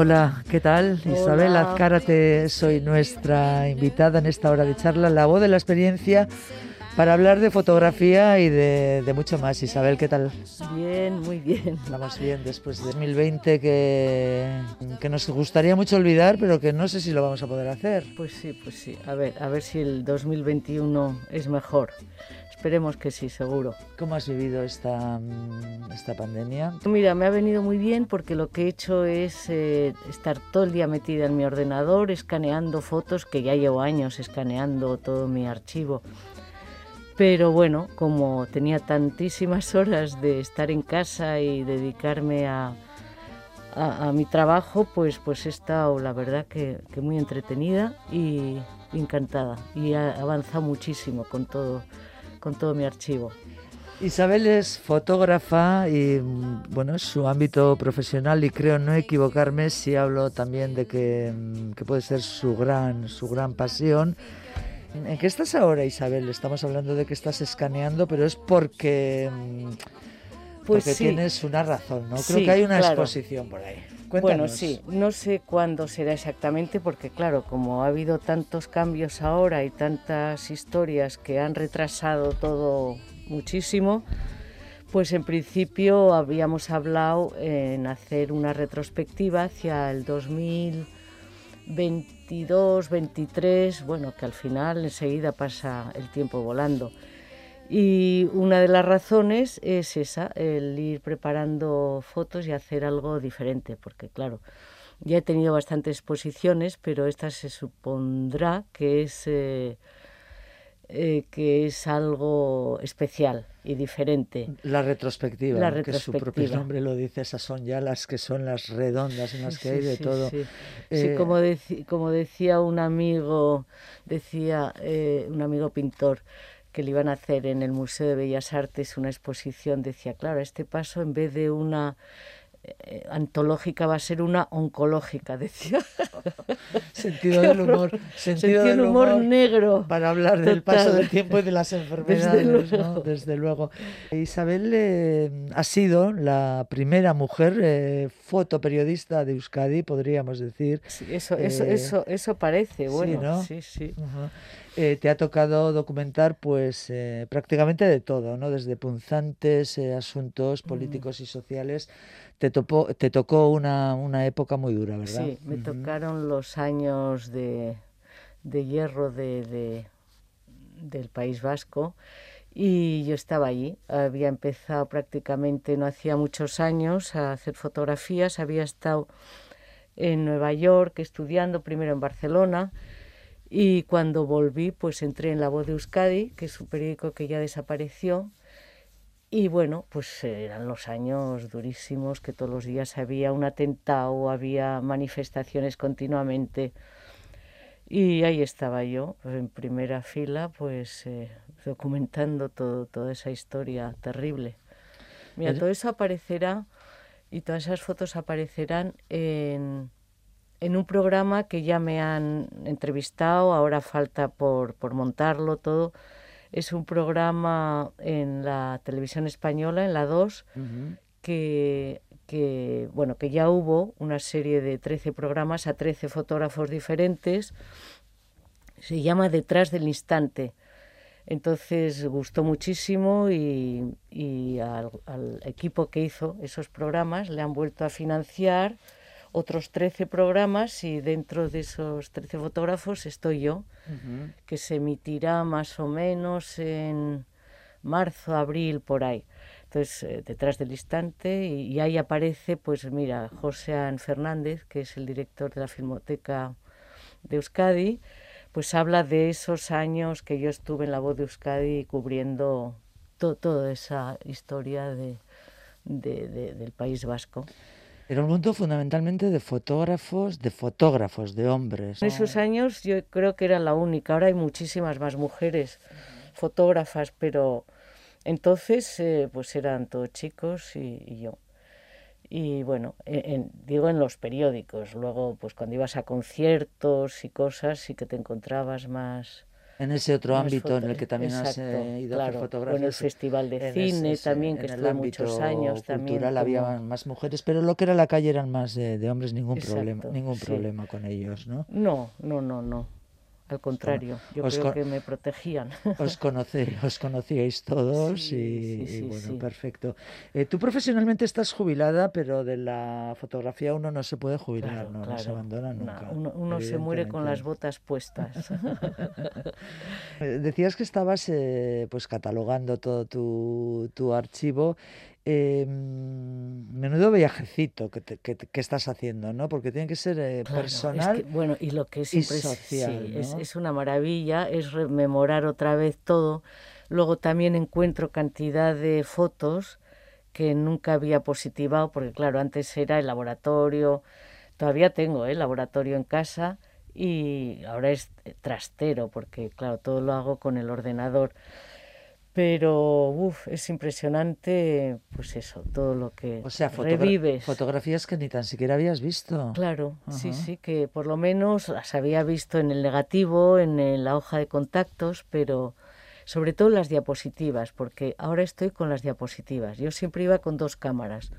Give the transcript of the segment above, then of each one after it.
Hola, ¿qué tal? Hola. Isabel Azcárate, soy nuestra invitada en esta hora de charla, la voz de la experiencia, para hablar de fotografía y de, de mucho más. Isabel, ¿qué tal? Bien, muy bien. Vamos bien después de 2020 que, que nos gustaría mucho olvidar, pero que no sé si lo vamos a poder hacer. Pues sí, pues sí. A ver, a ver si el 2021 es mejor. Esperemos que sí, seguro. ¿Cómo has vivido esta, mm, esta pandemia? Mira, me ha venido muy bien porque lo que he hecho es eh, estar todo el día metida en mi ordenador, escaneando fotos, que ya llevo años escaneando todo mi archivo. Pero bueno, como tenía tantísimas horas de estar en casa y dedicarme a, a- a mi trabajo, pues, pues he estado, la verdad, que, que muy entretenida y encantada. Y ha avanzado muchísimo con todo, con todo mi archivo. Isabel es fotógrafa y bueno, es su ámbito profesional y creo no equivocarme si hablo también de que, mm, que puede ser su gran, su gran pasión. ¿En qué estás ahora, Isabel? Estamos hablando de que estás escaneando, pero es porque, mm, Pues porque sí. tienes una razón, ¿no? Creo Sí, que hay una claro. exposición por ahí. Bueno, sí, no sé cuándo será exactamente porque claro, como ha habido tantos cambios ahora y tantas historias que han retrasado todo muchísimo, pues en principio habíamos hablado en hacer una retrospectiva hacia el 2022, 23, bueno, que al final enseguida pasa el tiempo volando. Y una de las razones es esa, el ir preparando fotos y hacer algo diferente, porque claro, ya he tenido bastantes exposiciones, pero esta se supondrá que es, eh, eh, que es algo especial y diferente. La retrospectiva, La ¿no? que su propio retrospectiva. nombre lo dice, esas son ya las que son las redondas en las que Sí, hay de sí, todo. Sí, Eh, Sí, como, como decía un amigo, decía eh, un amigo pintor que le iban a hacer en el Museo de Bellas Artes una exposición, decía, claro, este paso en vez de una eh, antológica va a ser una oncológica, decía. Sentido del humor, sentido, Sentido del humor, humor negro. para hablar del paso del tiempo y de las enfermedades, ¿no? luego. Desde luego. Isabel eh, ha sido la primera mujer eh, fotoperiodista de Euskadi, podríamos decir. Sí, eso, eso, eso, eso parece, sí, bueno, ¿no? sí, sí. Eh, te ha tocado documentar pues eh, prácticamente de todo, ¿no? Desde punzantes eh, asuntos políticos y sociales. Te, topó, te tocó una, una época muy dura, ¿verdad? Sí, me tocaron los años de, de hierro de, de- del País Vasco y yo estaba allí. Había empezado prácticamente, no hacía muchos años, a hacer fotografías. Había estado en Nueva York estudiando, primero en Barcelona. Y cuando volví, pues entré en La Voz de Euskadi, que es un periódico que ya desapareció. Y bueno, pues eran los años durísimos, que todos los días había un atentado, había manifestaciones continuamente. Y ahí estaba yo, pues, en primera fila, pues eh, documentando todo, toda esa historia terrible. Mira, todo eso aparecerá y todas esas fotos aparecerán en, en un programa que ya me han entrevistado, ahora falta por, por montarlo todo. Es un programa en la televisión española, en la 2, Ujú. que, que, bueno, que ya hubo una serie de 13 programas a 13 fotógrafos diferentes. Se llama Detrás del Instante. Entonces gustó muchísimo y, y al, al equipo que hizo esos programas le han vuelto a financiar otros 13 programas y dentro de esos 13 fotógrafos estoy yo, que se emitirá más o menos en marzo, abril, por ahí. Entonces, eh, detrás del instante, y, y ahí aparece, pues mira, José An Fernández, que es el director de la Filmoteca de Euskadi, pues habla de esos años que yo estuve en la voz de Euskadi cubriendo toda esa historia de, del País Vasco. Era un mundo fundamentalmente de fotógrafos, de fotógrafos, de hombres. En esos años yo creo que era la única. Ahora hay muchísimas más mujeres fotógrafas, pero entonces eh, pues eran todos chicos y, yo. Y bueno, digo en los periódicos. Luego, pues cuando ibas a conciertos y cosas, sí que te encontrabas más en ese otro ámbito en el que también has eh, ido a hacer fotografías. en el Festival de Cine también, que estuve muchos años. También había más mujeres, pero lo que era la calle eran más de, hombres, ningún problema ningún problema con ellos, ¿no? No, no, no, no. Al contrario, yo creo que me protegían. Os, conocí, os conocíais todos y, bueno, perfecto. Eh, tú profesionalmente estás jubilada, pero de la fotografía uno no se puede jubilar, ¿no? se abandona nunca. uno, se muere con las botas puestas. Eh, decías que estabas eh, pues catalogando todo tu, tu archivo eh, menudo viajecito que, que, estás haciendo, ¿no? Porque tiene que ser eh, personal. bueno, y lo que es y social, es, es, una maravilla, es rememorar otra vez todo. Luego también encuentro cantidad de fotos que nunca había positivado, porque claro, antes era el laboratorio, todavía tengo el ¿eh? laboratorio en casa y ahora es trastero, porque claro, todo lo hago con el ordenador pero uf, es impresionante, pues eso, todo lo que o sea, revives. Fotografías que ni tan siquiera habías visto. Claro, sí, sí, que por lo menos las había visto en el negativo, en la hoja de contactos, pero sobre todo las diapositivas, porque ahora estoy con las diapositivas. Yo siempre iba con dos cámaras,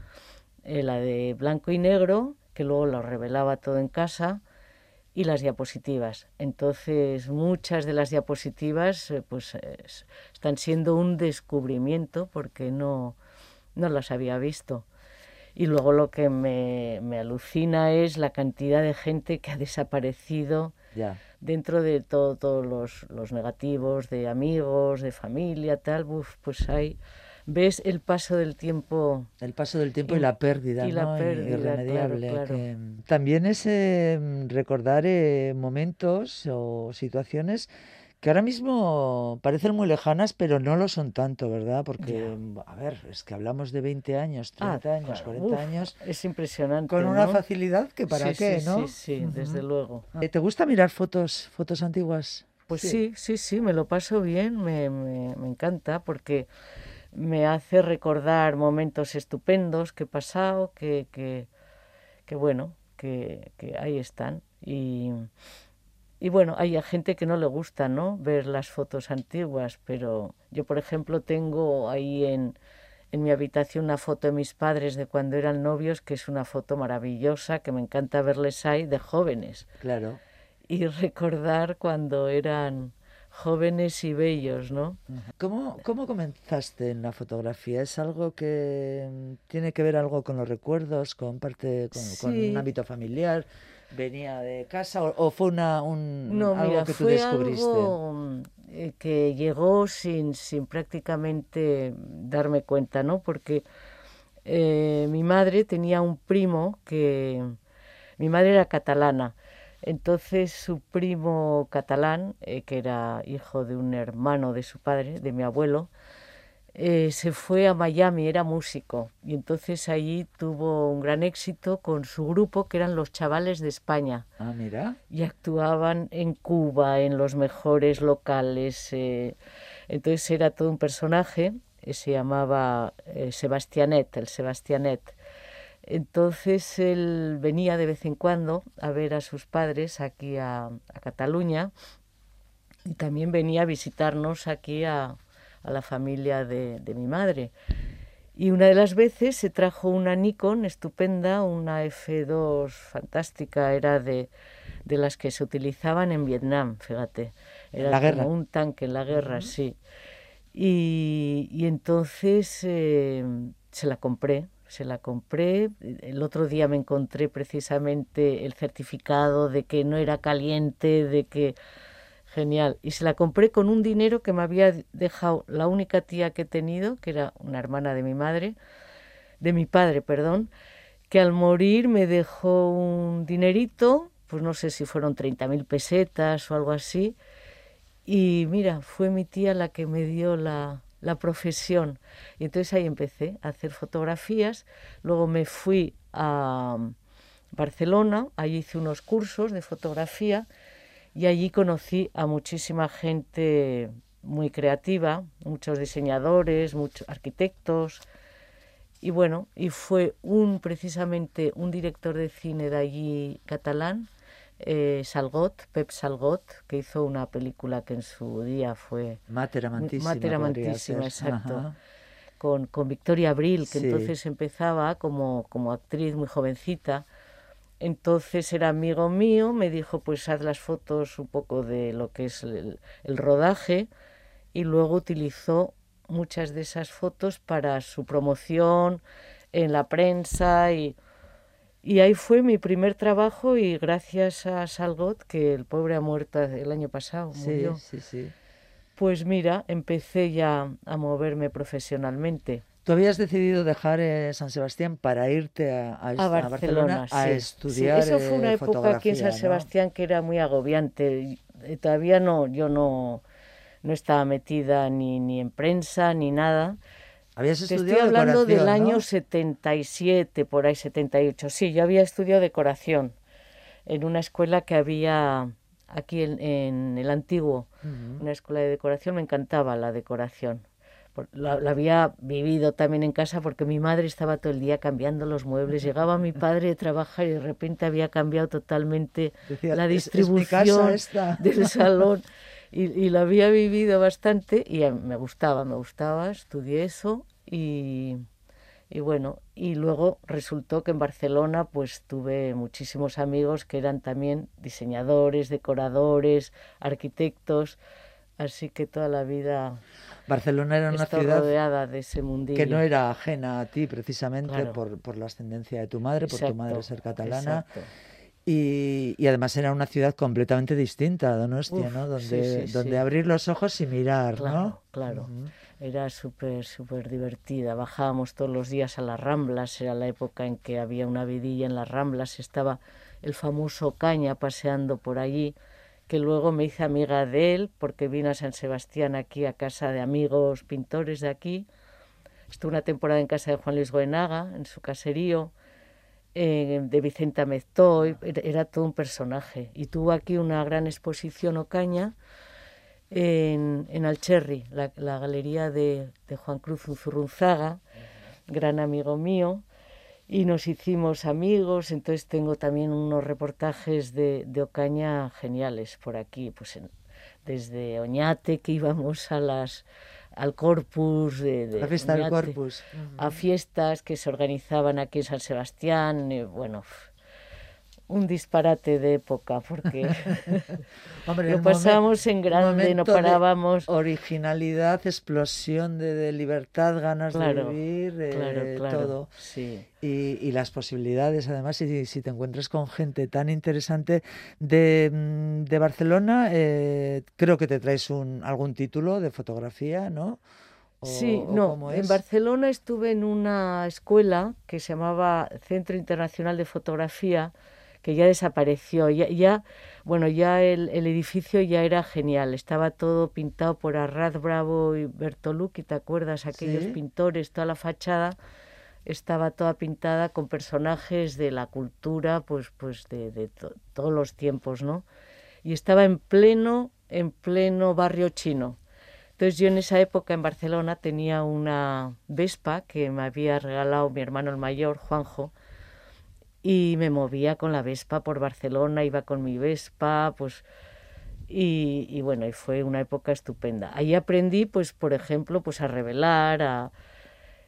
eh, la de blanco y negro, que luego lo revelaba todo en casa, y las diapositivas. Entonces, muchas de las diapositivas eh, pues están siendo un descubrimiento porque no, no las había visto. Y luego lo que me, me alucina es la cantidad de gente que ha desaparecido dentro de todos los, los, negativos, de amigos, de familia, tal. pues hay ves el paso del tiempo. El paso del tiempo y, la pérdida, y la pérdida, irremediable. También es em, recordar eh, momentos o situaciones que ahora mismo parecen muy lejanas, pero no lo son tanto, ¿verdad? Porque, a ver, es que hablamos de 20 años, 30 ah, años, 40 años. Es impresionante. Con una facilidad que para qué, ¿no? Sí, sí, desde luego. Eh, ¿Te gusta mirar fotos, fotos antiguas? Pues sí, sí, sí, me lo paso bien, me, me, me encanta, porque me hace recordar momentos estupendos que he pasado, que, que, que bueno, que, que, ahí están. Y, y bueno, hay gente que no le gusta, ¿no? Ver las fotos antiguas, pero yo, por ejemplo, tengo ahí en, en mi habitación una foto de mis padres de cuando eran novios, que es una foto maravillosa, que me encanta verles ahí de jóvenes. Claro. Y recordar cuando eran jóvenes y bellos, ¿no? ¿Cómo, ¿Cómo comenzaste en la fotografía? ¿Es algo que mm, tiene que ver algo con los recuerdos, con parte, con, un ámbito familiar? ¿Venía de casa o, fue una, un, no, algo que tú descubriste? Algo mm, eh, que llegó sin, sin prácticamente darme cuenta, ¿no? Porque eh, mi madre tenía un primo que... Mi madre era catalana entonces su primo catalán, eh, que era hijo de un hermano de su padre, de mi abuelo, eh, se fue a Miami, era músico, y entonces allí tuvo un gran éxito con su grupo, que eran los chavales de España. Ah, mira. Y actuaban en Cuba, en los mejores locales. Eh, entonces era todo un personaje, se llamaba Sebastianet, el Sebastianet entonces él venía de vez en cuando a ver a sus padres aquí a, Cataluña y también venía a visitarnos aquí a, la familia de, mi madre. Y una de las veces se trajo una Nikon estupenda, una F2 fantástica, era de, las que se utilizaban en Vietnam, fíjate. Era la como un tanque en la guerra, sí. Y, entonces eh, se la compré, se la compré. El otro día me encontré precisamente el certificado de que no era caliente, de que... Genial. Y se la compré con un dinero que me había dejado la única tía que he tenido, que era una hermana de mi madre, de mi padre, perdón, que al morir me dejó un dinerito, pues no sé si fueron 30.000 pesetas o algo así. Y mira, fue mi tía la que me dio la, la profesión. Y entonces ahí empecé a hacer fotografías. Luego me fui a Barcelona, allí hice unos cursos de fotografía y allí conocí a muchísima gente muy creativa, muchos diseñadores, muchos arquitectos. Y bueno, y fue un precisamente un director de cine de allí catalán, eh, Salgot, Pep Salgot, que hizo una película que en su día fue... Mater amantísima. Mater amantísima, exacto. Con, con, Victoria Abril, que entonces empezaba como, como actriz muy jovencita. Entonces era amigo mío, me dijo, pues haz las fotos un poco de lo que es el, el rodaje y luego utilizó muchas de esas fotos para su promoción en la prensa y y ahí fue mi primer trabajo y gracias a Salgot, que el pobre ha muerto el año pasado, sí, Sí, sí. Pues mira, empecé ya a moverme profesionalmente. ¿Tú habías decidido dejar eh, San Sebastián para irte a, a, Barcelona, a estudiar Eso fue una eh, época aquí en San Sebastián que era muy agobiante. Y todavía no, yo no, no estaba metida ni, ni en prensa ni nada. ¿Habías Te estudiado estoy hablando del decoración, año ¿no? 77, por ahí 78. Sí, yo había estudiado decoración en una escuela que había aquí en, en el antiguo, Ujú. una escuela de decoración. Me encantaba la decoración. La, la había vivido también en casa porque mi madre estaba todo el día cambiando los muebles. Llegaba mi padre de trabajar y de repente había cambiado totalmente Decía, la "Es- es distribución esta". del salón y, y lo había vivido bastante y me gustaba, me gustaba, estudié eso y, y bueno, y luego resultó que en Barcelona pues tuve muchísimos amigos que eran también diseñadores, decoradores, arquitectos, así que toda la vida Barcelona era una ciudad rodeada de ese mundillo. que no era ajena a ti precisamente Claro. por, por la ascendencia de tu madre, por tu madre ser catalana. Y, y además era una ciudad completamente distinta a Donostia, Uf, ¿no? Donde, sí, donde sí. abrir los ojos y mirar, Claro, ¿no? claro. Era súper, súper divertida. Bajábamos todos los días a las Ramblas, era la época en que había una vidilla en las Ramblas, estaba el famoso Caña paseando por allí, que luego me hice amiga de él porque vino a San Sebastián aquí a casa de amigos pintores de aquí. Estuve una temporada en casa de Juan Luis Goenaga, en su caserío, eh, de Vicenta Meztoy, era, era todo un personaje. Y tuvo aquí una gran exposición Ocaña en, en Alcherri, la, la galería de, de Juan Cruz Unzurrunzaga, gran amigo mío, y nos hicimos amigos, entonces tengo también unos reportajes de, de Ocaña geniales por aquí, pues en- desde Oñate, que íbamos a las al Corpus de, de La fiesta del Corpus. a fiestas que se organizaban aquí en San Sebastián, y bueno, un disparate de época, porque Hombre, lo pasamos en un grande, no momento de parábamos. Originalidad, explosión de, de libertad, ganas Claro, de vivir, eh, claro, todo. Sí. Y, y las posibilidades, además, si, si te encuentras con gente tan interesante de, mm, de Barcelona, eh, creo que te traes un, algún título de fotografía, ¿no? O- Sí, no, en. Barcelona estuve en una escuela que se llamaba Centro Internacional de Fotografía, que ya desapareció. Ya, ya bueno, ya el, el edificio ya era genial, estaba todo pintado por Arrad Bravo y Bertolucci, ¿te acuerdas? Aquellos Sí. pintores, toda la fachada estaba toda pintada con personajes de la cultura, pues, pues de, de to- todos los tiempos, ¿no? Y estaba en pleno, en pleno barrio chino. Entonces yo en esa época en Barcelona tenía una Vespa que me había regalado mi hermano el mayor, Juanjo, y me movía con la Vespa por Barcelona, iba con mi Vespa, pues y, y bueno, y fue una época estupenda. Ahí aprendí, pues, por ejemplo, pues a revelar, a...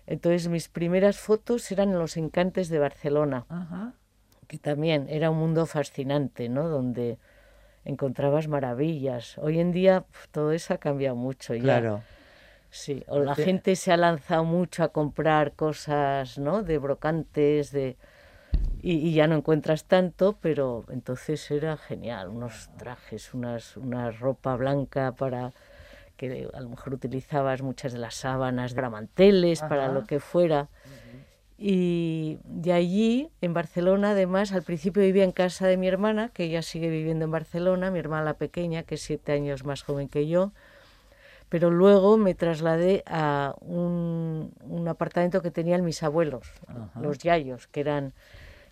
Entonces mis primeras fotos eran en los encantes de Barcelona, Ajá. que también era un mundo fascinante, ¿no? Donde encontrabas maravillas. Hoy en día todo eso ha cambiado mucho ya. Claro. Sí, o la Te- gente se ha lanzado mucho a comprar cosas, ¿no? De brocantes, de... Y, y ya no encuentras tanto, pero entonces era genial, unos trajes, unas, una ropa blanca para que a lo mejor utilizabas muchas de las sábanas para manteles, para Ajá. lo que fuera. Y de allí, en Barcelona, además, al principio vivía en casa de mi hermana, que ella sigue viviendo en Barcelona, mi hermana la pequeña, que es siete años más joven que yo. Pero luego me trasladé a un, un apartamento que tenían mis abuelos, Ajá. los yayos, que eran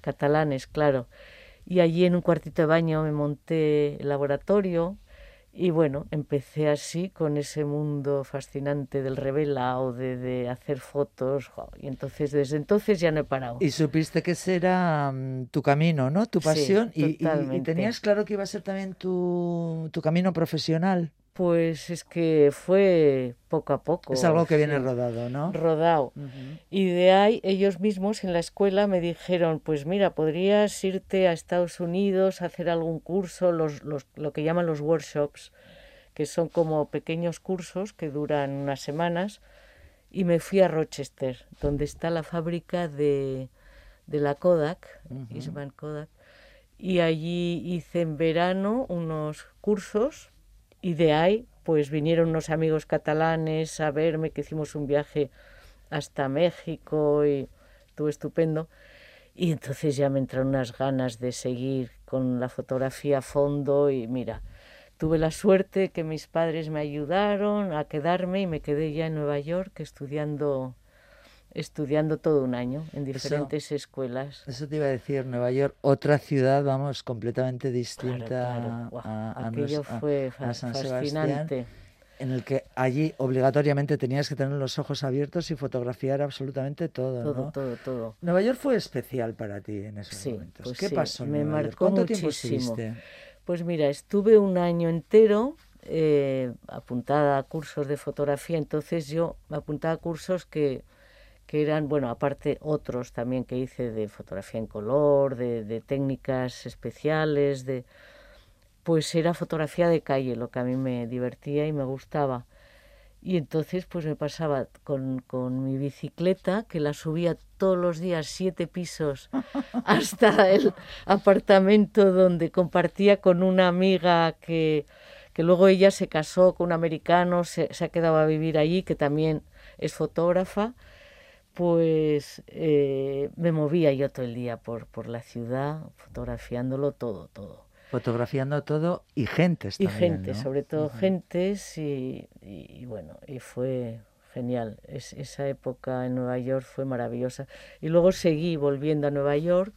catalanes, claro. Y allí en un cuartito de baño me monté el laboratorio y bueno, empecé así con ese mundo fascinante del revelado, de, de hacer fotos. Y entonces, desde entonces ya no he parado. Y supiste que ese era mm, tu camino, ¿no? Tu Sí, pasión. y- y- y, tenías claro que iba a ser también tu, tu camino profesional. Pues es que fue poco a poco. es algo que viene sí, rodado, ¿no? rodado. Y de ahí ellos mismos en la escuela me dijeron, pues mira, podrías irte a Estados Unidos a hacer algún curso, los, los, lo que llaman los workshops, que son como pequeños cursos que duran unas semanas. Y me fui a Rochester, donde está la fábrica de, de la Kodak. Eastman Kodak. Y allí hice en verano unos cursos y de ahí pues vinieron unos amigos catalanes a verme, que hicimos un viaje hasta México y estuvo estupendo. Y entonces ya me entraron unas ganas de seguir con la fotografía a fondo y mira, tuve la suerte que mis padres me ayudaron a quedarme y me quedé ya en Nueva York estudiando estudiando todo un año en Eso- diferentes escuelas. Eso te iba a decir, Nueva York, otra ciudad, vamos, completamente distinta claro. A, a aquello nos- fue a fa- San Sebastián, fascinante. en el que allí obligatoriamente tenías que tener los ojos abiertos y fotografiar absolutamente todo, Todo, ¿no? todo, todo. Nueva York fue especial para ti en esos Sí, momentos. pues ¿Qué sí, pasó en me Nueva York? marcó ¿Cuánto tiempo muchísimo. Pues mira, estuve un año entero eh, apuntada a cursos de fotografía, entonces yo me apuntaba a cursos que, que eran, bueno, aparte otros también que hice de fotografía en color, de, de técnicas especiales, de pues era fotografía de calle, lo que a mí me divertía y me gustaba. Y entonces pues me pasaba con, con mi bicicleta, que la subía todos los días siete pisos hasta el apartamento donde compartía con una amiga que, que luego ella se casó con un americano, se, se ha quedado a vivir allí, que también es fotógrafa, pues eh, me movía yo todo el día por, por la ciudad, fotografiándolo todo, todo. Fotografiando todo y gentes Y también, gente, ¿no? sobre todo gentes y, y- y bueno, y fue genial. Es, esa época en Nueva York fue maravillosa. Y luego seguí volviendo a Nueva York,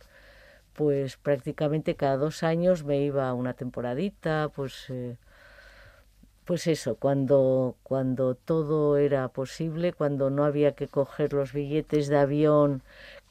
pues prácticamente cada dos años me iba una temporadita, pues, eh, pues eso, cuando, cuando todo era posible, cuando no había que coger los billetes de avión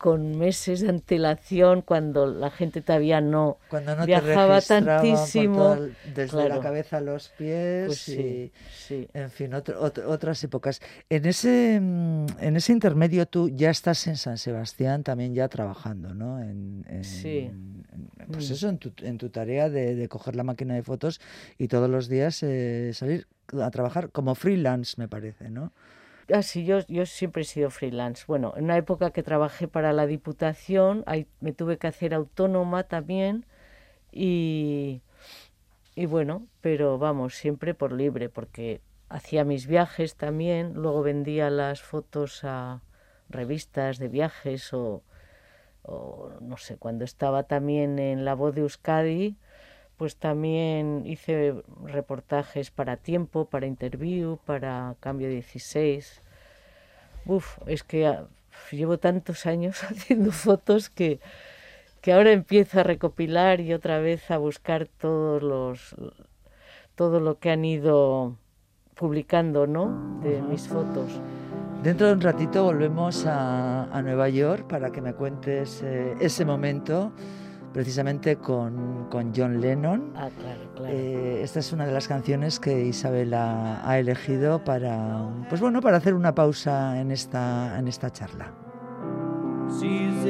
con meses de antelación, cuando la gente todavía no Cuando no viajaba te tantísimo. el- desde la cabeza a los pies Pues y, sí, sí. en fin, otro- ot- otras épocas. En ese, mm, en ese intermedio tú ya estás en San Sebastián también ya trabajando, ¿no? En, en- Sí. en- pues Mm. eso, en tu, en tu tarea de, de coger la máquina de fotos y todos los días eh, salir a trabajar como freelance, me parece, ¿no? Ah, sí, yo, yo siempre he sido freelance. Bueno, en una época que trabajé para la Diputación, ahí me tuve que hacer autónoma también y, y bueno, pero vamos, siempre por libre, porque hacía mis viajes también, luego vendía las fotos a revistas de viajes o, o no sé, cuando estaba también en La Voz de Euskadi, pues también hice reportajes para Tiempo, para Interview, para Cambio 16. Uf, es que ah, llevo tantos años haciendo fotos que, que ahora empiezo a recopilar y otra vez a buscar todos los todo lo que han ido publicando, ¿no? De mis fotos. Dentro de un ratito volvemos a, a Nueva York para que me cuentes eh, ese momento, precisamente con, con John Lennon. Ah, claro, claro. Eh, esta es una de las canciones que Isabel ha, ha elegido para, pues bueno, para hacer una pausa en esta, en esta charla. Sees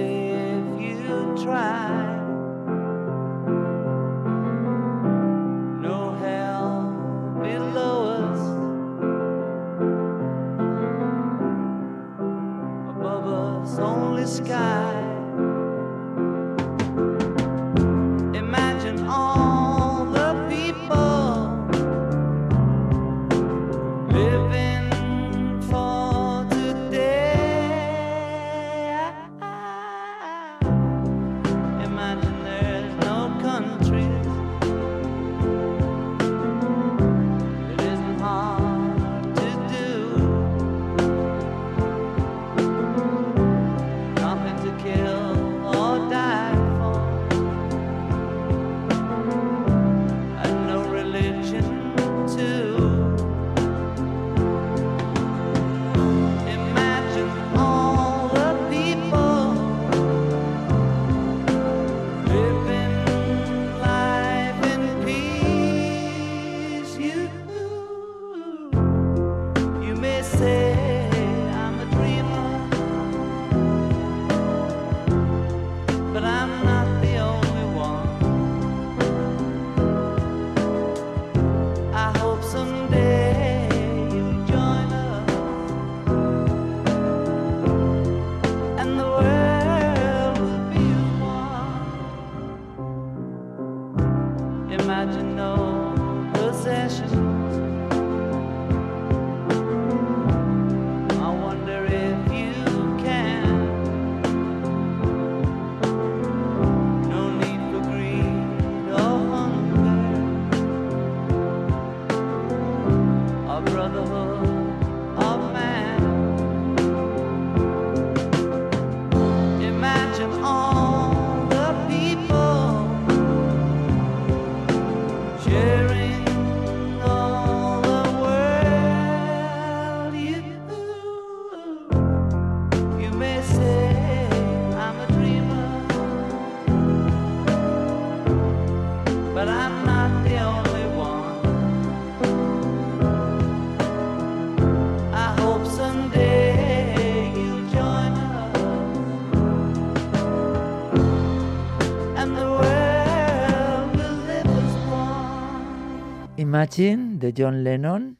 Imagine de John Lennon.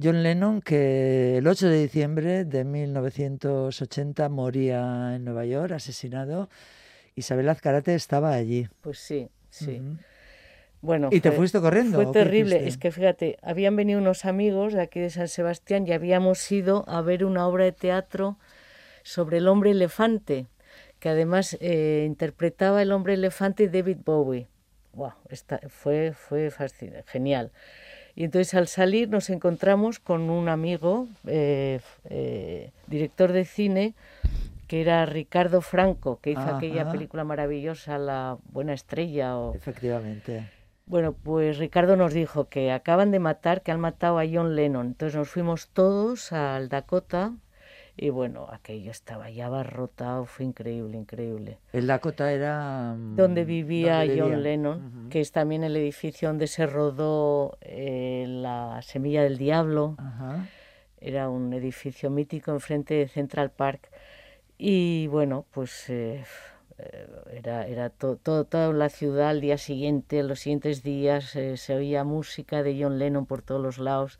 John Lennon que el 8 de diciembre de 1980 moría en Nueva York, asesinado. Isabel Azcarate estaba allí. Pues sí, sí. Bueno, ¿Y te fuiste corriendo? Fue terrible. Es que fíjate, habían venido unos amigos de aquí de San Sebastián y habíamos ido a ver una obra de teatro sobre el hombre elefante, que además eh, interpretaba el hombre elefante David Bowie. Wow, esta- fue, fue fascinante, genial. Y entonces al salir nos encontramos con un amigo, eh, eh, director de cine, que era Ricardo Franco, que hizo aquella Ajá. película maravillosa, La Buena Estrella. O... Efectivamente. Bueno, pues Ricardo nos dijo que acaban de matar, que han matado a John Lennon. Entonces nos fuimos todos al Dakota y bueno, aquello estaba ya abarrotado, fue increíble, increíble. El Dakota era... mm, Donde vivía donde John vivía. Lennon, que es también el edificio donde se rodó eh, La Semilla del Diablo. Era un edificio mítico enfrente de Central Park. Y bueno, pues eh, eh, era, era to- todo, toda la ciudad al día siguiente, los siguientes días eh, se oía música de John Lennon por todos los lados.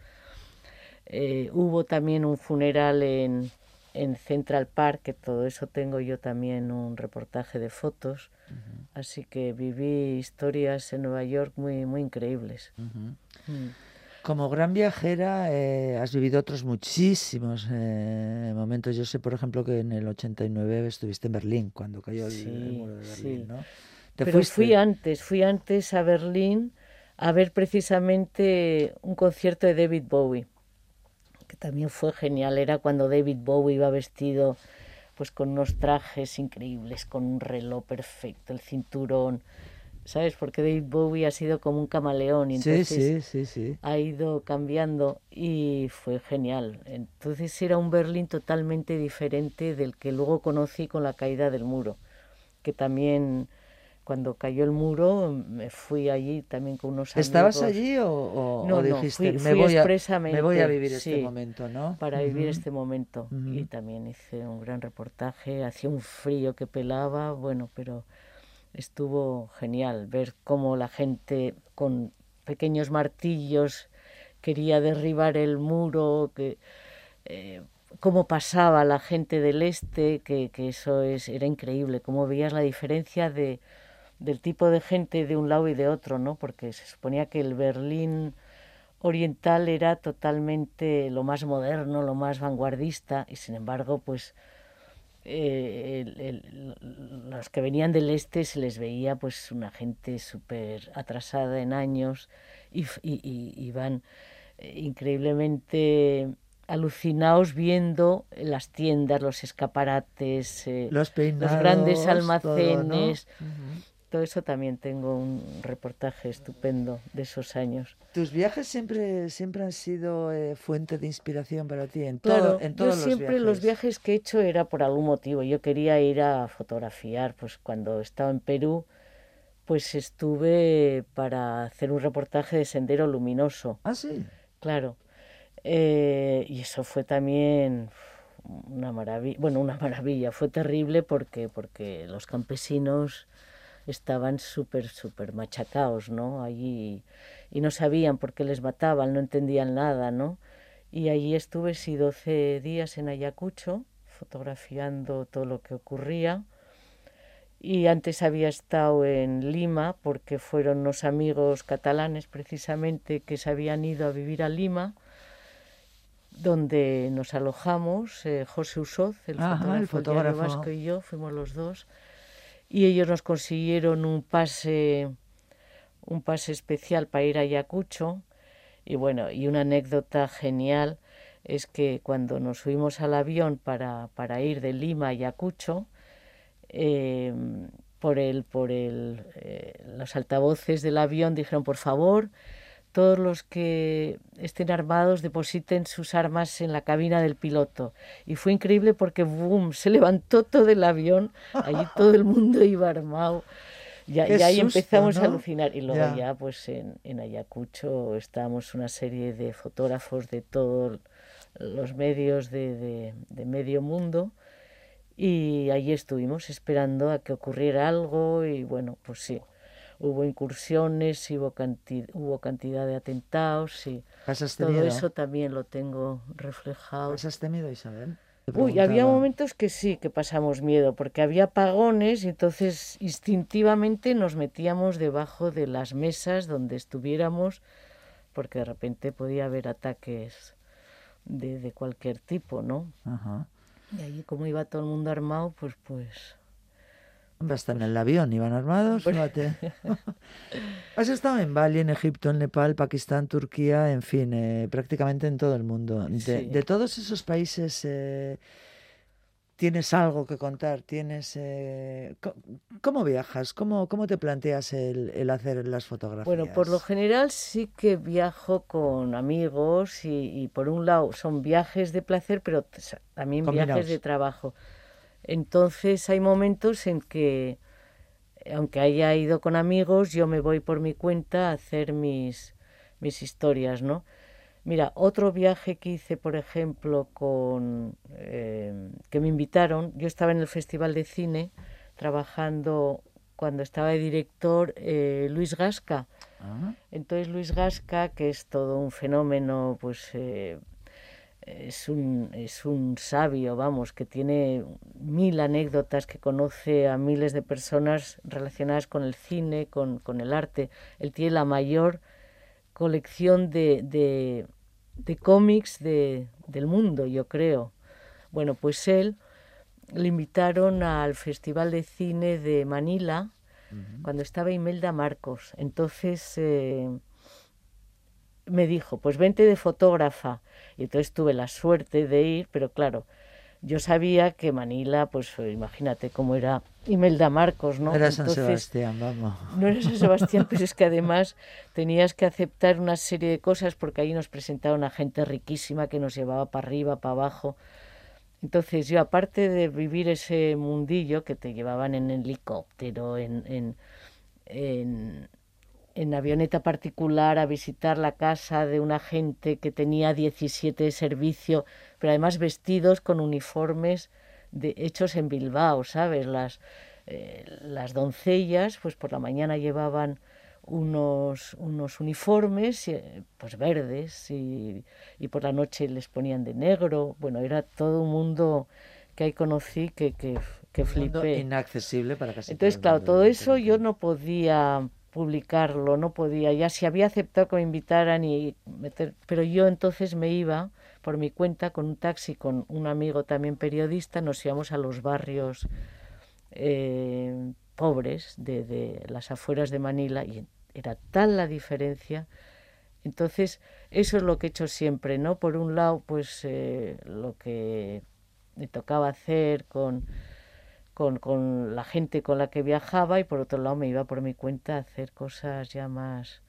Eh, hubo también un funeral en, en Central Park, que todo eso tengo yo también un reportaje de fotos. Así que viví historias en Nueva York muy, muy increíbles. Ujú. Mm. Como gran viajera eh, has vivido otros muchísimos eh, momentos. Yo sé, por ejemplo, que en el 89 estuviste en Berlín, cuando cayó el, el Sí, muro de Berlín, sí. ¿no? ¿Te Pero fuiste? fui antes, fui antes a Berlín a ver precisamente un concierto de David Bowie, que también fue genial. Era cuando David Bowie iba vestido pues con unos trajes increíbles, con un reloj perfecto, el cinturón, ¿sabes? Porque David Bowie ha sido como un camaleón y entonces sí, sí, sí. ha ido cambiando y fue genial. Entonces era un Berlín totalmente diferente del que luego conocí con la caída del muro, que también cuando cayó el muro me fui allí también con unos amigos. ¿Estabas allí o, o- No, o no, dijiste, fui- me, voy a, expresamente, me voy a vivir este momento, ¿no? para vivir este momento. Y también hice un gran reportaje, hacía un frío que pelaba, bueno, pero estuvo genial ver cómo la gente con pequeños martillos quería derribar el muro, que eh, cómo pasaba la gente del este, que, que eso es, era increíble, cómo veías la diferencia de, del tipo de gente de un lado y de otro, ¿no? Porque se suponía que el Berlín oriental era totalmente lo más moderno, lo más vanguardista, y sin embargo, pues eh, el- el- los que venían del este se les veía pues una gente súper atrasada en años y, y- y- iban eh, increíblemente alucinados viendo las tiendas, los escaparates, eh, Los peinados, grandes todo, ¿no? almacenes. Todo eso también tengo un reportaje estupendo de esos años. ¿Tus viajes siempre, siempre han sido eh, fuente de inspiración para ti? En, Claro, todo, en todos yo siempre los los viajes. viajes que he hecho era por algún motivo. Yo quería ir a fotografiar, pues cuando estaba en Perú, pues estuve para hacer un reportaje de Sendero Luminoso, Ah, sí. claro. Eh, y eso fue también una maravilla, bueno, una maravilla, fue terrible porque, porque los campesinos estaban súper, súper machacados, ¿no? Allí y no sabían por qué les mataban, no entendían nada, ¿no? Y allí estuve, sí, 12 días en Ayacucho, fotografiando todo lo que ocurría. Y antes había estado en Lima porque fueron unos amigos catalanes precisamente que se habían ido a vivir a Lima, donde nos alojamos, eh, José Usoz, el Ajá, fotógrafo, el fotógrafo. Vasco y yo, fuimos los dos, y ellos nos consiguieron un pase, un pase especial para ir a Ayacucho, y bueno, y una anécdota genial es que cuando nos subimos al avión para, para ir de Lima a Ayacucho, eh, por el, por el, eh, los altavoces del avión dijeron, por favor, todos los que estén armados depositen sus armas en la cabina del piloto. Y fue increíble porque, boom, se levantó todo el avión, allí todo el mundo iba armado. Ya, ya ahí susto, empezamos a alucinar. Y luego Ya. ya, pues en, en Ayacucho estábamos una serie de fotógrafos de todos los medios de, de- de medio mundo. Y allí estuvimos esperando a que ocurriera algo y bueno, pues sí, hubo incursiones, hubo, canti- hubo cantidad de atentados y ¿Pasaste todo eso también lo tengo reflejado. ¿Pasaste miedo, Isabel? Te Uy, había momentos que sí, que pasamos miedo, porque había apagones y entonces instintivamente nos metíamos debajo de las mesas donde estuviéramos, porque de repente podía haber ataques de, de cualquier tipo, ¿no? Ajá. Y ahí como iba todo el mundo armado, pues pues... Hombre, hasta en el avión iban armados, fíjate. Has estado en Bali, en Egipto, en Nepal, Pakistán, Turquía, en fin, eh, prácticamente en todo el mundo. De, Sí. de todos esos países, eh, ¿tienes algo que contar? ¿Tienes, eh, ¿Cómo viajas? ¿Cómo, cómo te planteas el, el hacer las fotografías? Bueno, por lo general sí que viajo con amigos y, y por un lado son viajes de placer, pero también viajes Combinados. de trabajo. Entonces hay momentos en que, aunque haya ido con amigos, yo me voy por mi cuenta a hacer mis, mis historias, ¿no? Mira, otro viaje que hice, por ejemplo, con eh, que me invitaron, yo estaba en el Festival de Cine trabajando cuando estaba de director eh, Luis Gasca. Ah, Entonces Luis Gasca, que es todo un fenómeno, pues eh, es, un, es un sabio, vamos, que tiene mil anécdotas, que conoce a miles de personas relacionadas con el cine, con, con el arte. Él tiene la mayor colección de, de, de cómics de, del mundo, yo creo. Bueno, pues él le invitaron al Festival de Cine de Manila cuando estaba Imelda Marcos. Entonces eh, me dijo, pues vente de fotógrafa. Y entonces tuve la suerte de ir, pero claro, yo sabía que Manila, pues imagínate cómo era Imelda Marcos, ¿no? Era San Entonces, Sebastián, vamos. no era San Sebastián, pero es que además tenías que aceptar una serie de cosas porque ahí nos presentaron a gente riquísima que nos llevaba para arriba, para abajo. Entonces yo, aparte de vivir ese mundillo que te llevaban en helicóptero, en, en, en, en avioneta particular a visitar la casa de una gente que tenía 17 de servicio, pero además vestidos con uniformes de, hechos en Bilbao, ¿sabes? Las, eh, las doncellas, pues por la mañana llevaban unos, unos uniformes eh, pues verdes y, y por la noche les ponían de negro. Bueno, era todo un mundo que ahí conocí que, que, que flipé. inaccesible para casi Entonces, claro, todo eso yo no podía publicarlo, no podía, ya si había aceptado que me invitaran y meter, pero yo entonces me iba por mi cuenta con un taxi con un amigo también periodista, nos íbamos a los barrios eh, pobres de, de las afueras de Manila y era tal la diferencia. Entonces, eso es lo que he hecho siempre, ¿no? Por un lado, pues eh, lo que me tocaba hacer con, con, con la gente con la que viajaba y por otro lado me iba por mi cuenta a hacer cosas ya más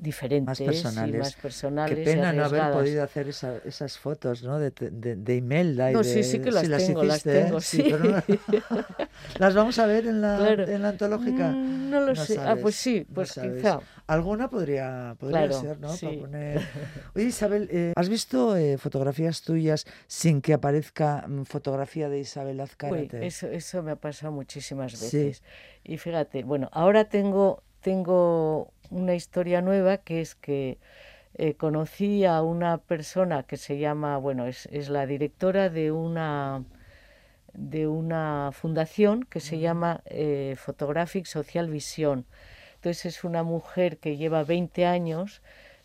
diferentes y personales. más personales Qué y pena no haber podido hacer esa- esas fotos, ¿no? De, de, de Imelda y No, de... sí, sí que las tengo, las hiciste, ¿eh? tengo, sí. pero no- ¿Las vamos a ver en la, Claro. en la antológica? Mm, no lo sé. Ah, pues sí, no pues sabes. quizá. Alguna podría, podría Claro, ser, ¿no? Para sí. poner... Oye, Isabel, eh, ¿has visto eh, fotografías tuyas sin que aparezca mm, fotografía de Isabel Uy, Azcárate? eso, eso me ha pasado muchísimas Sí. veces. Y fíjate, bueno, ahora tengo, tengo una historia nueva que es que eh, conocí a una persona que se llama, bueno, es, es la directora de una de una fundación que se llama eh, Photographic Social Vision. Entonces es una mujer que lleva 20 años